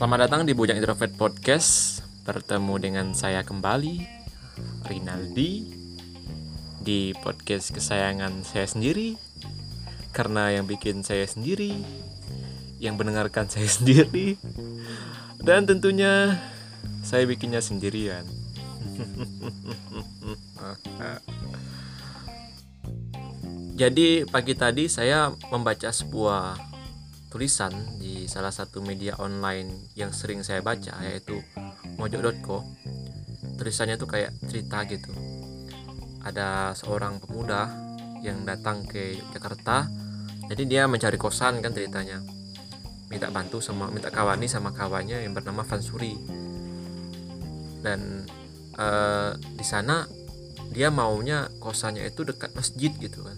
Selamat datang di Bujang Introvert Podcast. Bertemu dengan saya kembali Rinaldi Di podcast kesayangan saya sendiri. Karena yang bikin saya sendiri Yang mendengarkan saya sendiri. Dan tentunya Saya bikinnya sendirian. Jadi pagi tadi saya membaca sebuah tulisan di salah satu media online yang sering saya baca yaitu mojok.co tulisannya tuh kayak cerita gitu. Ada seorang pemuda yang datang ke Jakarta jadi dia mencari kosan kan ceritanya. Minta bantu sama minta kawani sama kawannya yang bernama Fansuri. Dan uh, di sana dia maunya kosannya itu dekat masjid gitu kan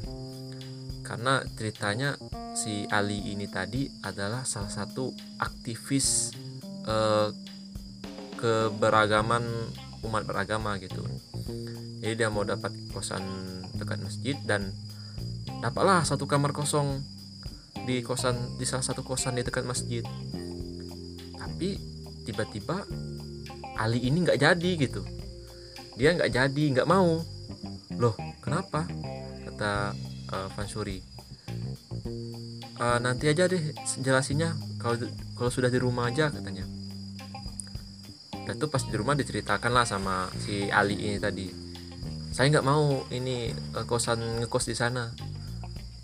karena ceritanya si Ali ini tadi adalah salah satu aktivis eh, keberagaman umat beragama gitu. Jadi dia mau dapat kosan dekat masjid dan dapatlah satu kamar kosong di kosan di salah satu kosan di dekat masjid. Tapi tiba-tiba Ali ini nggak jadi gitu. Dia nggak jadi nggak mau. Loh kenapa? Kata uh, Fansuri. Uh, nanti aja deh jelasinnya. Kalau kalau sudah di rumah aja katanya. Dan tuh pas di rumah diceritakan lah sama si Ali ini tadi. Saya nggak mau ini uh, kosan ngekos di sana.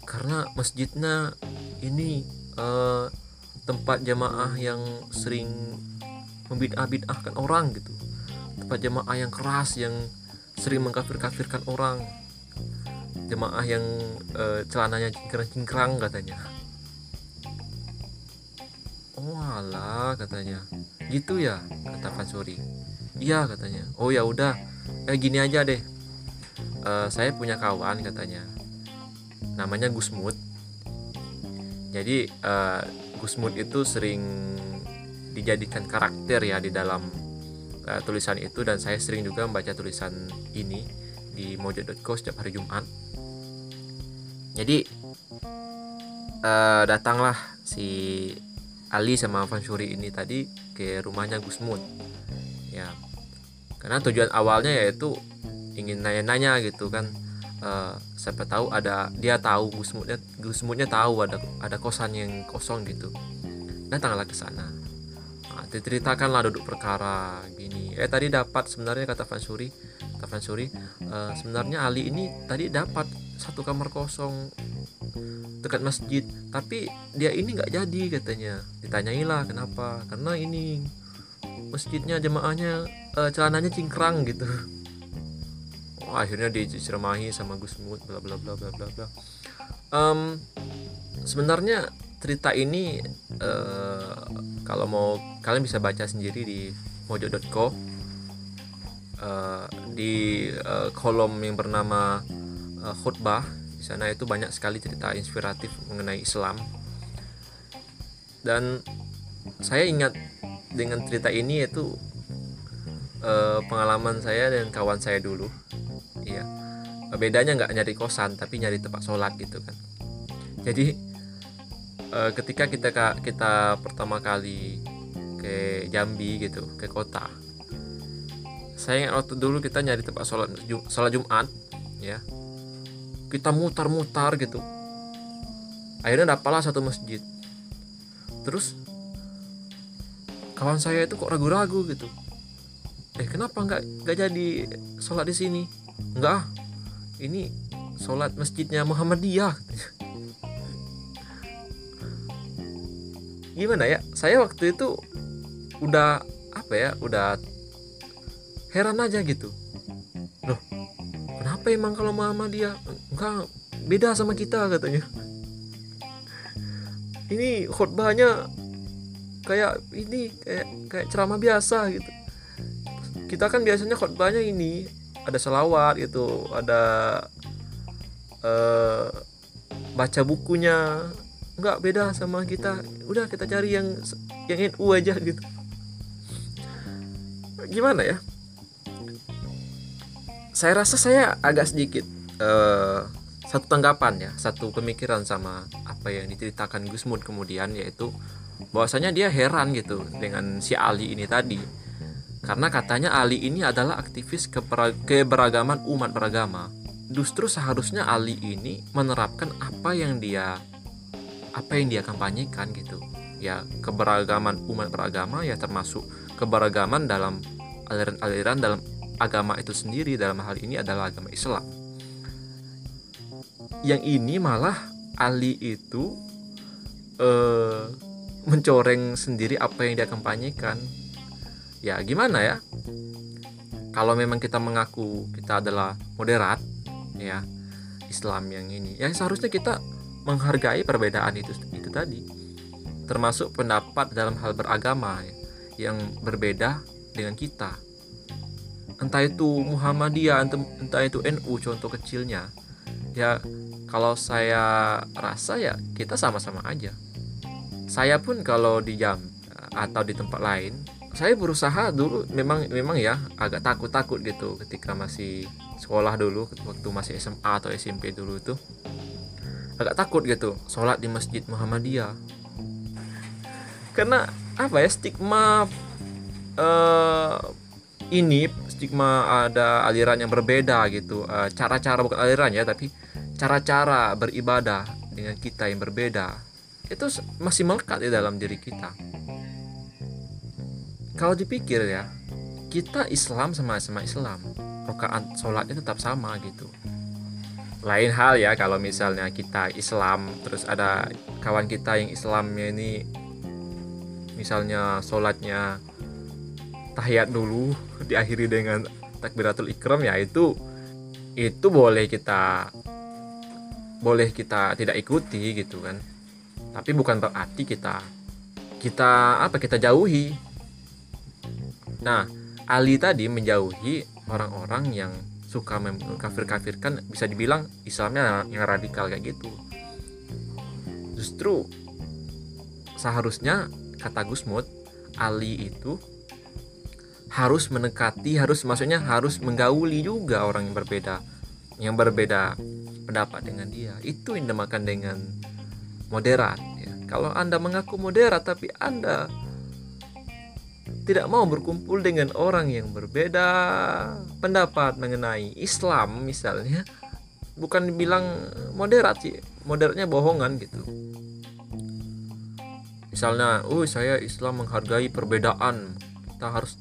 Karena masjidnya ini uh, tempat jamaah yang sering membid'ah-bid'ahkan orang gitu. Tempat jamaah yang keras yang sering mengkafir-kafirkan orang jemaah yang uh, celananya cingkrang-cingkrang katanya. Oh alah katanya. Gitu ya? Kata Fansuri iya katanya. Oh ya udah. Eh gini aja deh. Uh, saya punya kawan katanya. Namanya Gusmut jadi uh, Gusmut itu sering dijadikan karakter ya di dalam uh, tulisan itu. Dan saya sering juga membaca tulisan ini di mojo.co setiap hari Jumat jadi uh, datanglah si Ali sama Fansuri ini tadi ke rumahnya Gusmud ya karena tujuan awalnya yaitu ingin nanya-nanya gitu kan. Uh, siapa tahu ada dia tahu Gusmudnya Gusmudnya tahu ada ada kosan yang kosong gitu. Datanglah ke sana. Nah, diceritakanlah duduk perkara gini. Eh tadi dapat sebenarnya kata Fansuri kata Fansuri uh, sebenarnya Ali ini tadi dapat satu kamar kosong dekat masjid. Tapi dia ini nggak jadi katanya. Ditanyailah kenapa. Karena ini masjidnya jemaahnya uh, celananya cingkrang gitu. Oh, akhirnya diceramahi sama Gus Mut bla bla bla bla bla bla. Um, sebenarnya cerita ini uh, kalau mau kalian bisa baca sendiri di mojo.co uh, di uh, kolom yang bernama uh, khutbah. Di sana itu banyak sekali cerita inspiratif mengenai Islam. Dan saya ingat dengan cerita ini yaitu uh, pengalaman saya dan kawan saya dulu. Iya. Bedanya nggak nyari kosan tapi nyari tempat sholat gitu kan. Jadi uh, ketika kita kita pertama kali ke Jambi gitu ke kota saya waktu dulu kita nyari tempat sholat sholat Jumat ya kita mutar-mutar gitu. Akhirnya dapatlah satu masjid. Terus kawan saya itu kok ragu-ragu gitu. Eh kenapa nggak nggak jadi sholat di sini? Nggak ini sholat masjidnya Muhammadiyah. Gimana ya? Saya waktu itu udah apa ya udah heran aja gitu. Loh kenapa emang kalau Muhammadiyah enggak beda sama kita katanya. Ini khutbahnya kayak ini kayak kayak ceramah biasa gitu. Kita kan biasanya khutbahnya ini ada selawat gitu. Ada uh, baca bukunya. Nggak beda sama kita. Udah kita cari yang yang NU aja gitu. Gimana ya? Saya rasa saya agak sedikit uh, satu tanggapan ya satu pemikiran sama apa yang diceritakan Gusmud kemudian yaitu bahwasanya dia heran gitu dengan si Ali ini tadi. Karena katanya Ali ini adalah aktivis keberagaman umat beragama. Justru seharusnya Ali ini menerapkan apa yang dia apa yang dia kampanyekan gitu. Ya keberagaman umat beragama ya termasuk keberagaman dalam aliran-aliran dalam agama itu sendiri dalam hal ini adalah agama Islam yang ini malah Ali itu eh, mencoreng sendiri apa yang dia kampanyekan ya gimana ya kalau memang kita mengaku kita adalah moderat ya Islam yang ini ya seharusnya kita menghargai perbedaan itu itu tadi termasuk pendapat dalam hal beragama yang berbeda dengan kita. Entah itu Muhammadiyah, entah itu NU contoh kecilnya. Ya kalau saya rasa ya kita sama-sama aja. Saya pun kalau di jam atau di tempat lain, saya berusaha dulu. Memang memang ya agak takut-takut gitu ketika masih sekolah dulu waktu masih SMA atau SMP dulu itu. Agak takut gitu sholat di masjid Muhammadiyah. Karena apa ya stigma uh, ini stigma ada aliran yang berbeda gitu. Cara cara-cara bukan aliran ya tapi cara-cara beribadah dengan kita yang berbeda itu masih melekat di dalam diri kita. Kalau dipikir ya kita Islam sama sama Islam rokaat sholatnya tetap sama gitu. Lain hal ya kalau misalnya kita Islam terus ada kawan kita yang Islamnya ini misalnya sholatnya tahiyat dulu diakhiri dengan takbiratul ikram ya itu itu boleh kita boleh kita tidak ikuti gitu kan. Tapi bukan berarti kita kita apa kita jauhi. Nah Ali tadi menjauhi orang-orang yang suka kafir-kafirkan bisa dibilang Islamnya yang radikal kayak gitu. Justru seharusnya kata Gusmut Ali itu harus mendekati harus maksudnya harus menggauli juga orang yang berbeda yang berbeda pendapat dengan dia itu yang dinamakan dengan moderat ya. kalau anda mengaku moderat tapi anda tidak mau berkumpul dengan orang yang berbeda pendapat mengenai Islam misalnya bukan dibilang moderat sih moderatnya bohongan gitu misalnya oh saya Islam menghargai perbedaan kita harus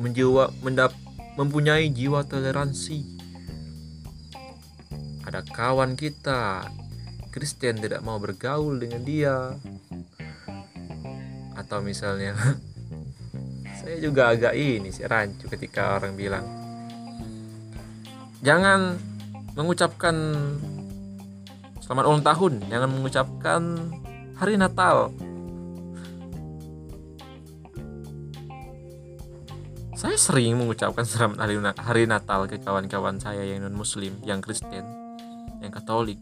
menjiwa mendap mempunyai jiwa toleransi. Ada kawan kita Kristen tidak mau bergaul dengan dia. Atau misalnya saya juga agak ini sih rancu ketika orang bilang jangan mengucapkan selamat ulang tahun jangan mengucapkan hari Natal Saya sering mengucapkan selamat hari, hari Natal ke kawan-kawan saya yang non-muslim, yang Kristen, yang Katolik.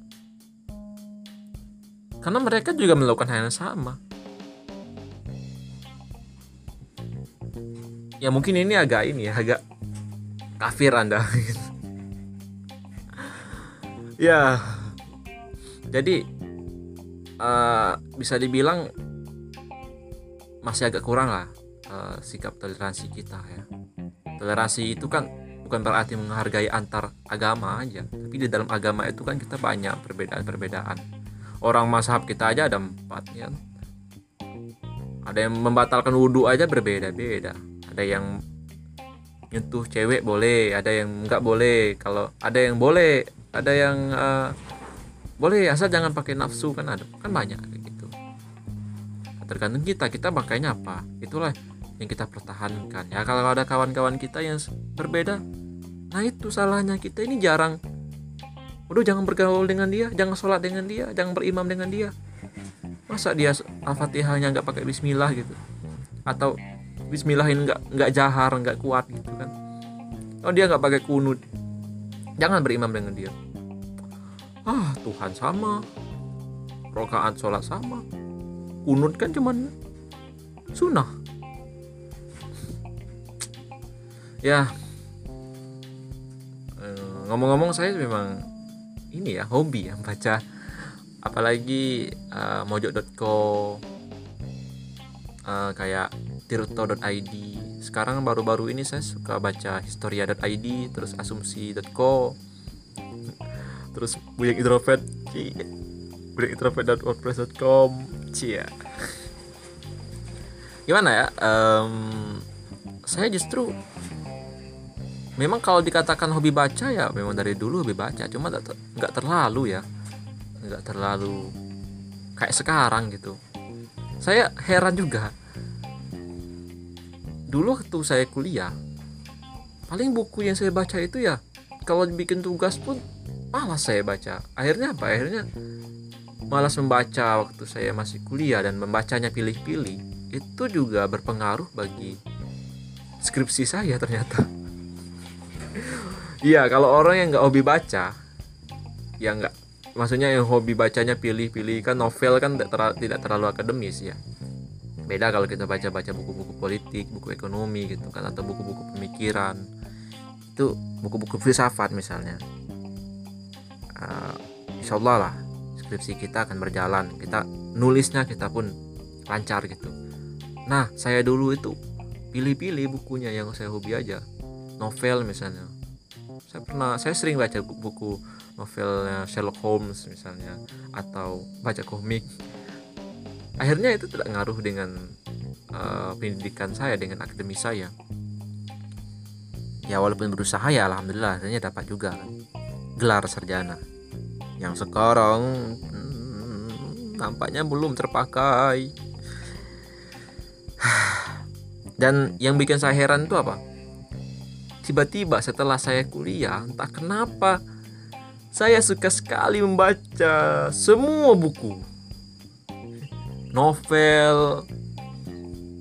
Karena mereka juga melakukan hal yang sama. Ya mungkin ini agak ini ya, agak kafir Anda. ya. Jadi uh, bisa dibilang masih agak kurang lah uh, sikap toleransi kita ya. Toleransi itu kan bukan berarti menghargai antar agama aja tapi di dalam agama itu kan kita banyak perbedaan-perbedaan. Orang mazhab kita aja ada empat ya. Ada yang membatalkan wudhu aja berbeda-beda. Ada yang nyentuh cewek boleh ada yang nggak boleh. Kalau ada yang boleh ada yang uh, boleh asal jangan pakai nafsu kan ada kan banyak gitu. Tergantung kita kita makanya apa. Itulah yang kita pertahankan. Ya kalau ada kawan-kawan kita yang berbeda nah itu salahnya kita. Ini jarang. Udah jangan bergaul dengan dia, jangan sholat dengan dia, jangan berimam dengan dia. Masa dia al-fatihahnya nggak pakai Bismillah gitu, atau Bismillahin nggak nggak jahar, nggak kuat gitu kan? Oh dia nggak pakai kunut, jangan berimam dengan dia. Ah Tuhan sama, rokaat sholat sama, kunut kan cuman sunnah ya. Eh, ngomong-ngomong saya memang ini ya hobi ya baca. Apalagi uh, mojok.co uh, kayak tirto.id sekarang baru-baru ini saya suka baca historia.id terus asumsi.co terus buyang introvert buyang introvert.wordpress.com cia gimana ya? Um, saya justru memang kalau dikatakan hobi baca ya memang dari dulu hobi baca cuma nggak terlalu ya. Nggak terlalu kayak sekarang gitu. Saya heran juga. Dulu waktu saya kuliah paling buku yang saya baca itu ya kalau bikin tugas pun malas saya baca. Akhirnya apa? Akhirnya malas membaca waktu saya masih kuliah dan membacanya pilih-pilih itu juga berpengaruh bagi skripsi saya ternyata iya kalau orang yang nggak hobi baca ya nggak maksudnya yang hobi bacanya pilih-pilih kan novel kan tidak terlalu, akademis ya. Beda kalau kita baca-baca buku-buku politik buku ekonomi gitu kan atau buku-buku pemikiran. Itu buku-buku filsafat misalnya. Uh, insya Allah lah skripsi kita akan berjalan. Kita nulisnya kita pun lancar gitu. Nah, saya dulu itu pilih-pilih bukunya yang saya hobi aja. Novel misalnya. Saya pernah saya sering baca buku novelnya Sherlock Holmes misalnya atau baca komik. Akhirnya itu tidak ngaruh dengan uh, pendidikan saya dengan akademis saya. Ya walaupun berusaha ya alhamdulillah akhirnya dapat juga kan gelar sarjana. Yang sekarang hmm, nampaknya belum terpakai dan yang bikin saya heran itu apa? Tiba-tiba setelah saya kuliah, entah kenapa saya suka sekali membaca semua buku. Novel,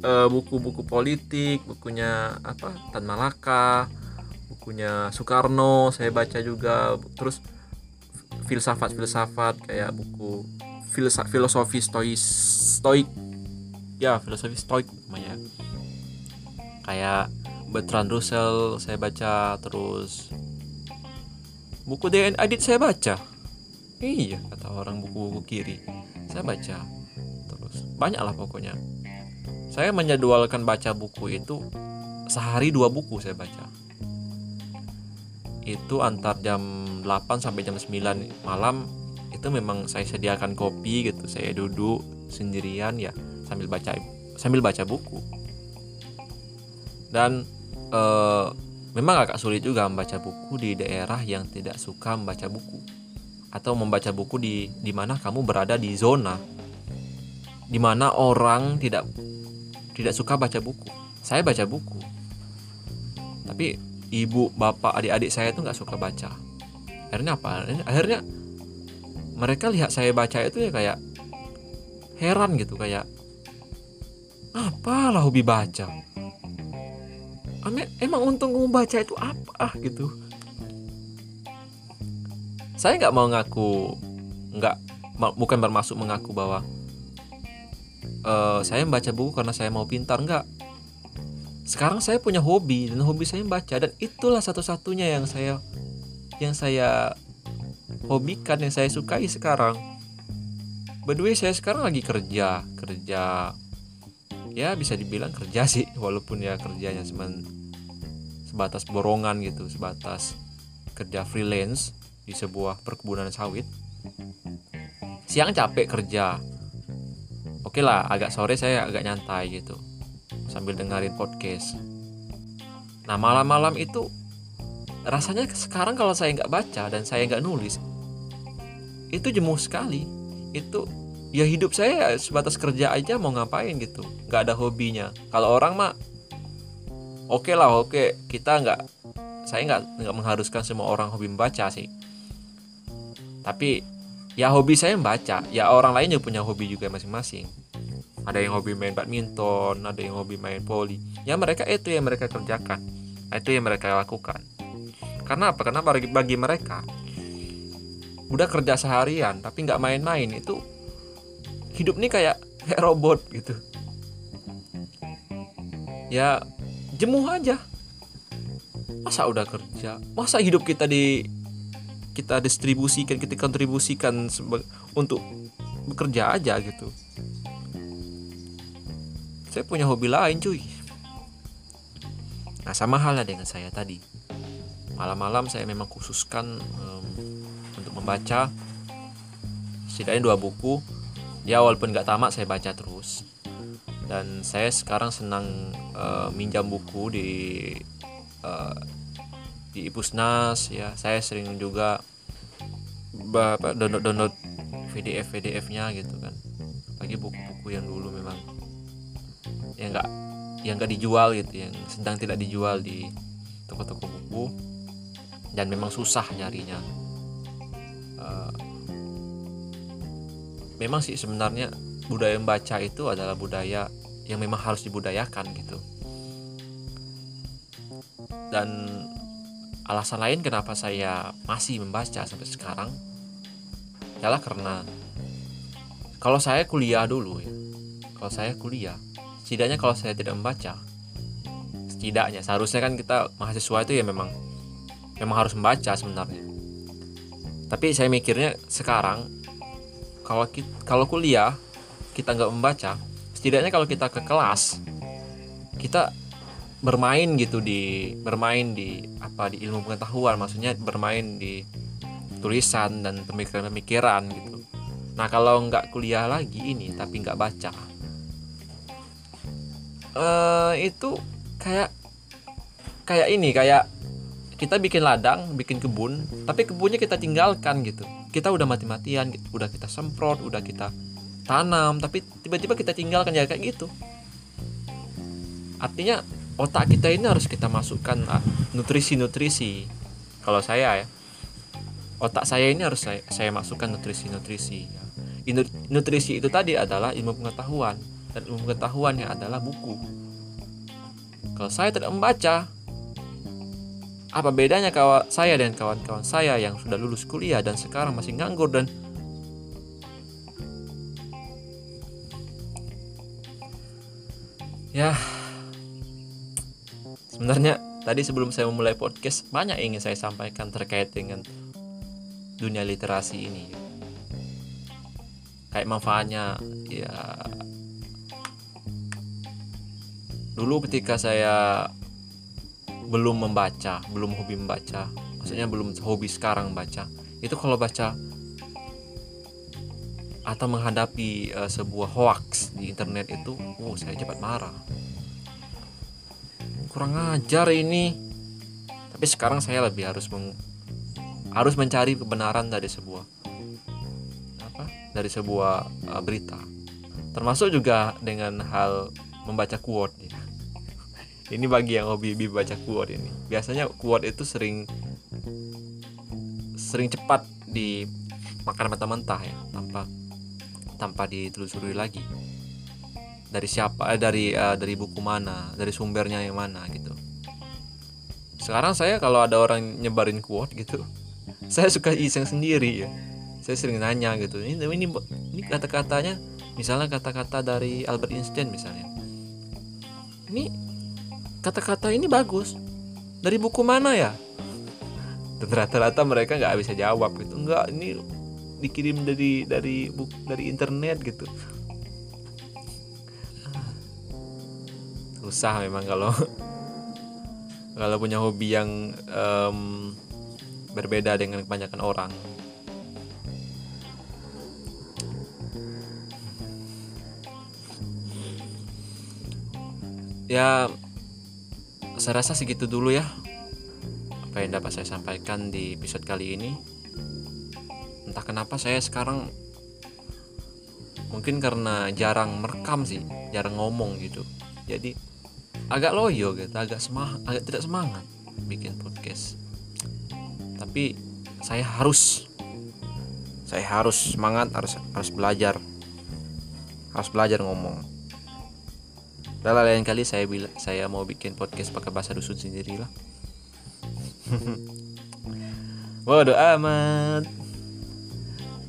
eh, buku-buku politik, bukunya apa? Tan Malaka, bukunya Soekarno, saya baca juga. Terus filsafat-filsafat kayak buku filosofi stois stoik ya filosofi stoik namanya kayak Bertrand Russell saya baca terus buku DNA Adit saya baca. Iya kata orang buku-buku kiri. Saya baca terus banyak lah pokoknya. Saya menjadwalkan baca buku itu sehari dua buku saya baca. Itu antar jam 8 sampai jam 9 malam itu memang saya sediakan kopi gitu. Saya duduk sendirian ya sambil baca sambil baca buku. Dan uh, memang agak sulit juga membaca buku di daerah yang tidak suka membaca buku. Atau membaca buku di di mana kamu berada di zona di mana orang tidak tidak suka baca buku. Saya baca buku. Tapi ibu bapak adik-adik saya itu nggak suka baca. Akhirnya apa? Akhirnya mereka lihat saya baca itu ya kayak heran gitu kayak apalah hobi baca emang untung membaca itu apa gitu. Saya nggak mau ngaku nggak bukan bermaksud mengaku bahwa uh, saya membaca buku karena saya mau pintar nggak. Sekarang saya punya hobi dan hobi saya membaca dan itulah satu-satunya yang saya yang saya hobikan yang saya sukai sekarang. By the way saya sekarang lagi kerja kerja ya bisa dibilang kerja sih walaupun ya kerjanya cuma sebatas borongan gitu sebatas kerja freelance di sebuah perkebunan sawit. Siang capek kerja. Oke lah agak sore saya agak nyantai gitu sambil dengerin podcast. Nah malam-malam itu rasanya sekarang kalau saya nggak baca dan saya nggak nulis itu jemuh sekali. Itu ya hidup saya sebatas kerja aja mau ngapain gitu nggak ada hobinya. Kalau orang mah oke okay lah oke. Okay. kita nggak saya nggak nggak mengharuskan semua orang hobi membaca sih. Tapi ya hobi saya membaca. Ya orang lain juga punya hobi juga masing-masing. Ada yang hobi main badminton ada yang hobi main poli ya mereka itu yang mereka kerjakan. Itu yang mereka lakukan. Karena apa? Karena bagi, bagi mereka udah kerja seharian tapi nggak main-main itu hidup nih kayak kayak robot gitu. Ya jemuh aja. Masa udah kerja? Masa hidup kita di kita distribusikan kita kontribusikan untuk bekerja aja gitu. Saya punya hobi lain cuy. Nah sama halnya dengan saya tadi. Malam-malam saya memang khususkan um, untuk membaca setidaknya dua buku. Ya walaupun nggak tamat saya baca terus dan saya sekarang senang uh, minjam buku di uh, di Ipusnas ya. Saya sering juga download download PDF PDF nya gitu kan. Bagi buku-buku yang dulu memang yang nggak yang nggak dijual gitu yang sedang tidak dijual di toko-toko buku. Dan memang susah nyarinya. Uh, memang sih sebenarnya budaya membaca itu adalah budaya yang memang harus dibudayakan gitu. Dan alasan lain kenapa saya masih membaca sampai sekarang adalah karena kalau saya kuliah dulu ya kalau saya kuliah setidaknya kalau saya tidak membaca setidaknya seharusnya kan kita mahasiswa itu ya memang memang harus membaca sebenarnya. Tapi saya mikirnya sekarang kalau kita, kalau kuliah kita nggak membaca setidaknya kalau kita ke kelas kita bermain gitu di bermain di apa di ilmu pengetahuan maksudnya bermain di tulisan dan pemikiran-pemikiran gitu nah kalau nggak kuliah lagi ini tapi nggak baca uh, itu kayak kayak ini kayak kita bikin ladang, bikin kebun, tapi kebunnya kita tinggalkan gitu. Kita udah mati-matian, udah kita semprot, udah kita tanam, tapi tiba-tiba kita tinggalkan ya kayak gitu. Artinya otak kita ini harus kita masukkan ah, nutrisi-nutrisi. Kalau saya ya, otak saya ini harus saya, saya masukkan nutrisi-nutrisi. Nutrisi itu tadi adalah ilmu pengetahuan dan ilmu pengetahuannya adalah buku. Kalau saya tidak membaca, apa bedanya kawan saya dan kawan-kawan saya yang sudah lulus kuliah dan sekarang masih nganggur dan ya. Sebenarnya tadi sebelum saya memulai podcast banyak ingin saya sampaikan terkait dengan dunia literasi ini. Kayak manfaatnya ya. Dulu ketika saya belum membaca belum hobi membaca maksudnya belum hobi sekarang baca itu kalau baca atau menghadapi uh, sebuah hoax di internet itu oh saya cepat marah. Kurang ajar ini. Tapi sekarang saya lebih harus meng, harus mencari kebenaran dari sebuah apa? Dari sebuah uh, berita. Termasuk juga dengan hal membaca quote ya ini bagi yang hobi baca quote ini. Biasanya quote itu sering sering cepat dimakan mentah-mentah ya tanpa tanpa ditelusuri lagi. Dari siapa eh, dari uh, dari buku mana dari sumbernya yang mana gitu. Sekarang saya kalau ada orang nyebarin quote gitu saya suka iseng sendiri ya. Saya sering nanya gitu. Ini ini ini kata-katanya misalnya kata-kata dari Albert Einstein misalnya. Ini kata-kata ini bagus. Dari buku mana ya? Dan rata-rata mereka nggak bisa jawab gitu. Nggak ini dikirim dari dari buku dari internet gitu. Susah memang kalau kalau punya hobi yang um, berbeda dengan kebanyakan orang. Ya saya rasa segitu dulu ya apa yang dapat saya sampaikan di episode kali ini kenapa saya sekarang mungkin karena jarang merekam sih jarang ngomong gitu jadi agak loyo gitu agak semangat agak tidak semangat bikin podcast tapi saya harus saya harus semangat harus harus belajar harus belajar ngomong Lala lain kali saya bila, saya mau bikin podcast pakai bahasa dusun sendiri lah. Waduh amat.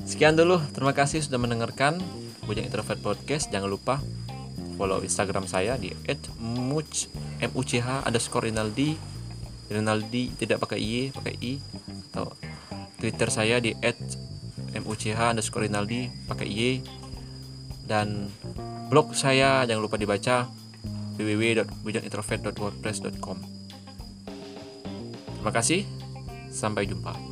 Sekian dulu, terima kasih sudah mendengarkan Bujang Introvert Podcast. Jangan lupa follow Instagram saya di @much m u c h underscore rinaldi rinaldi tidak pakai i pakai i atau Twitter saya di m u c h underscore rinaldi pakai y dan blog saya jangan lupa dibaca www.bujangintrovert.wordpress.com Terima kasih, sampai jumpa.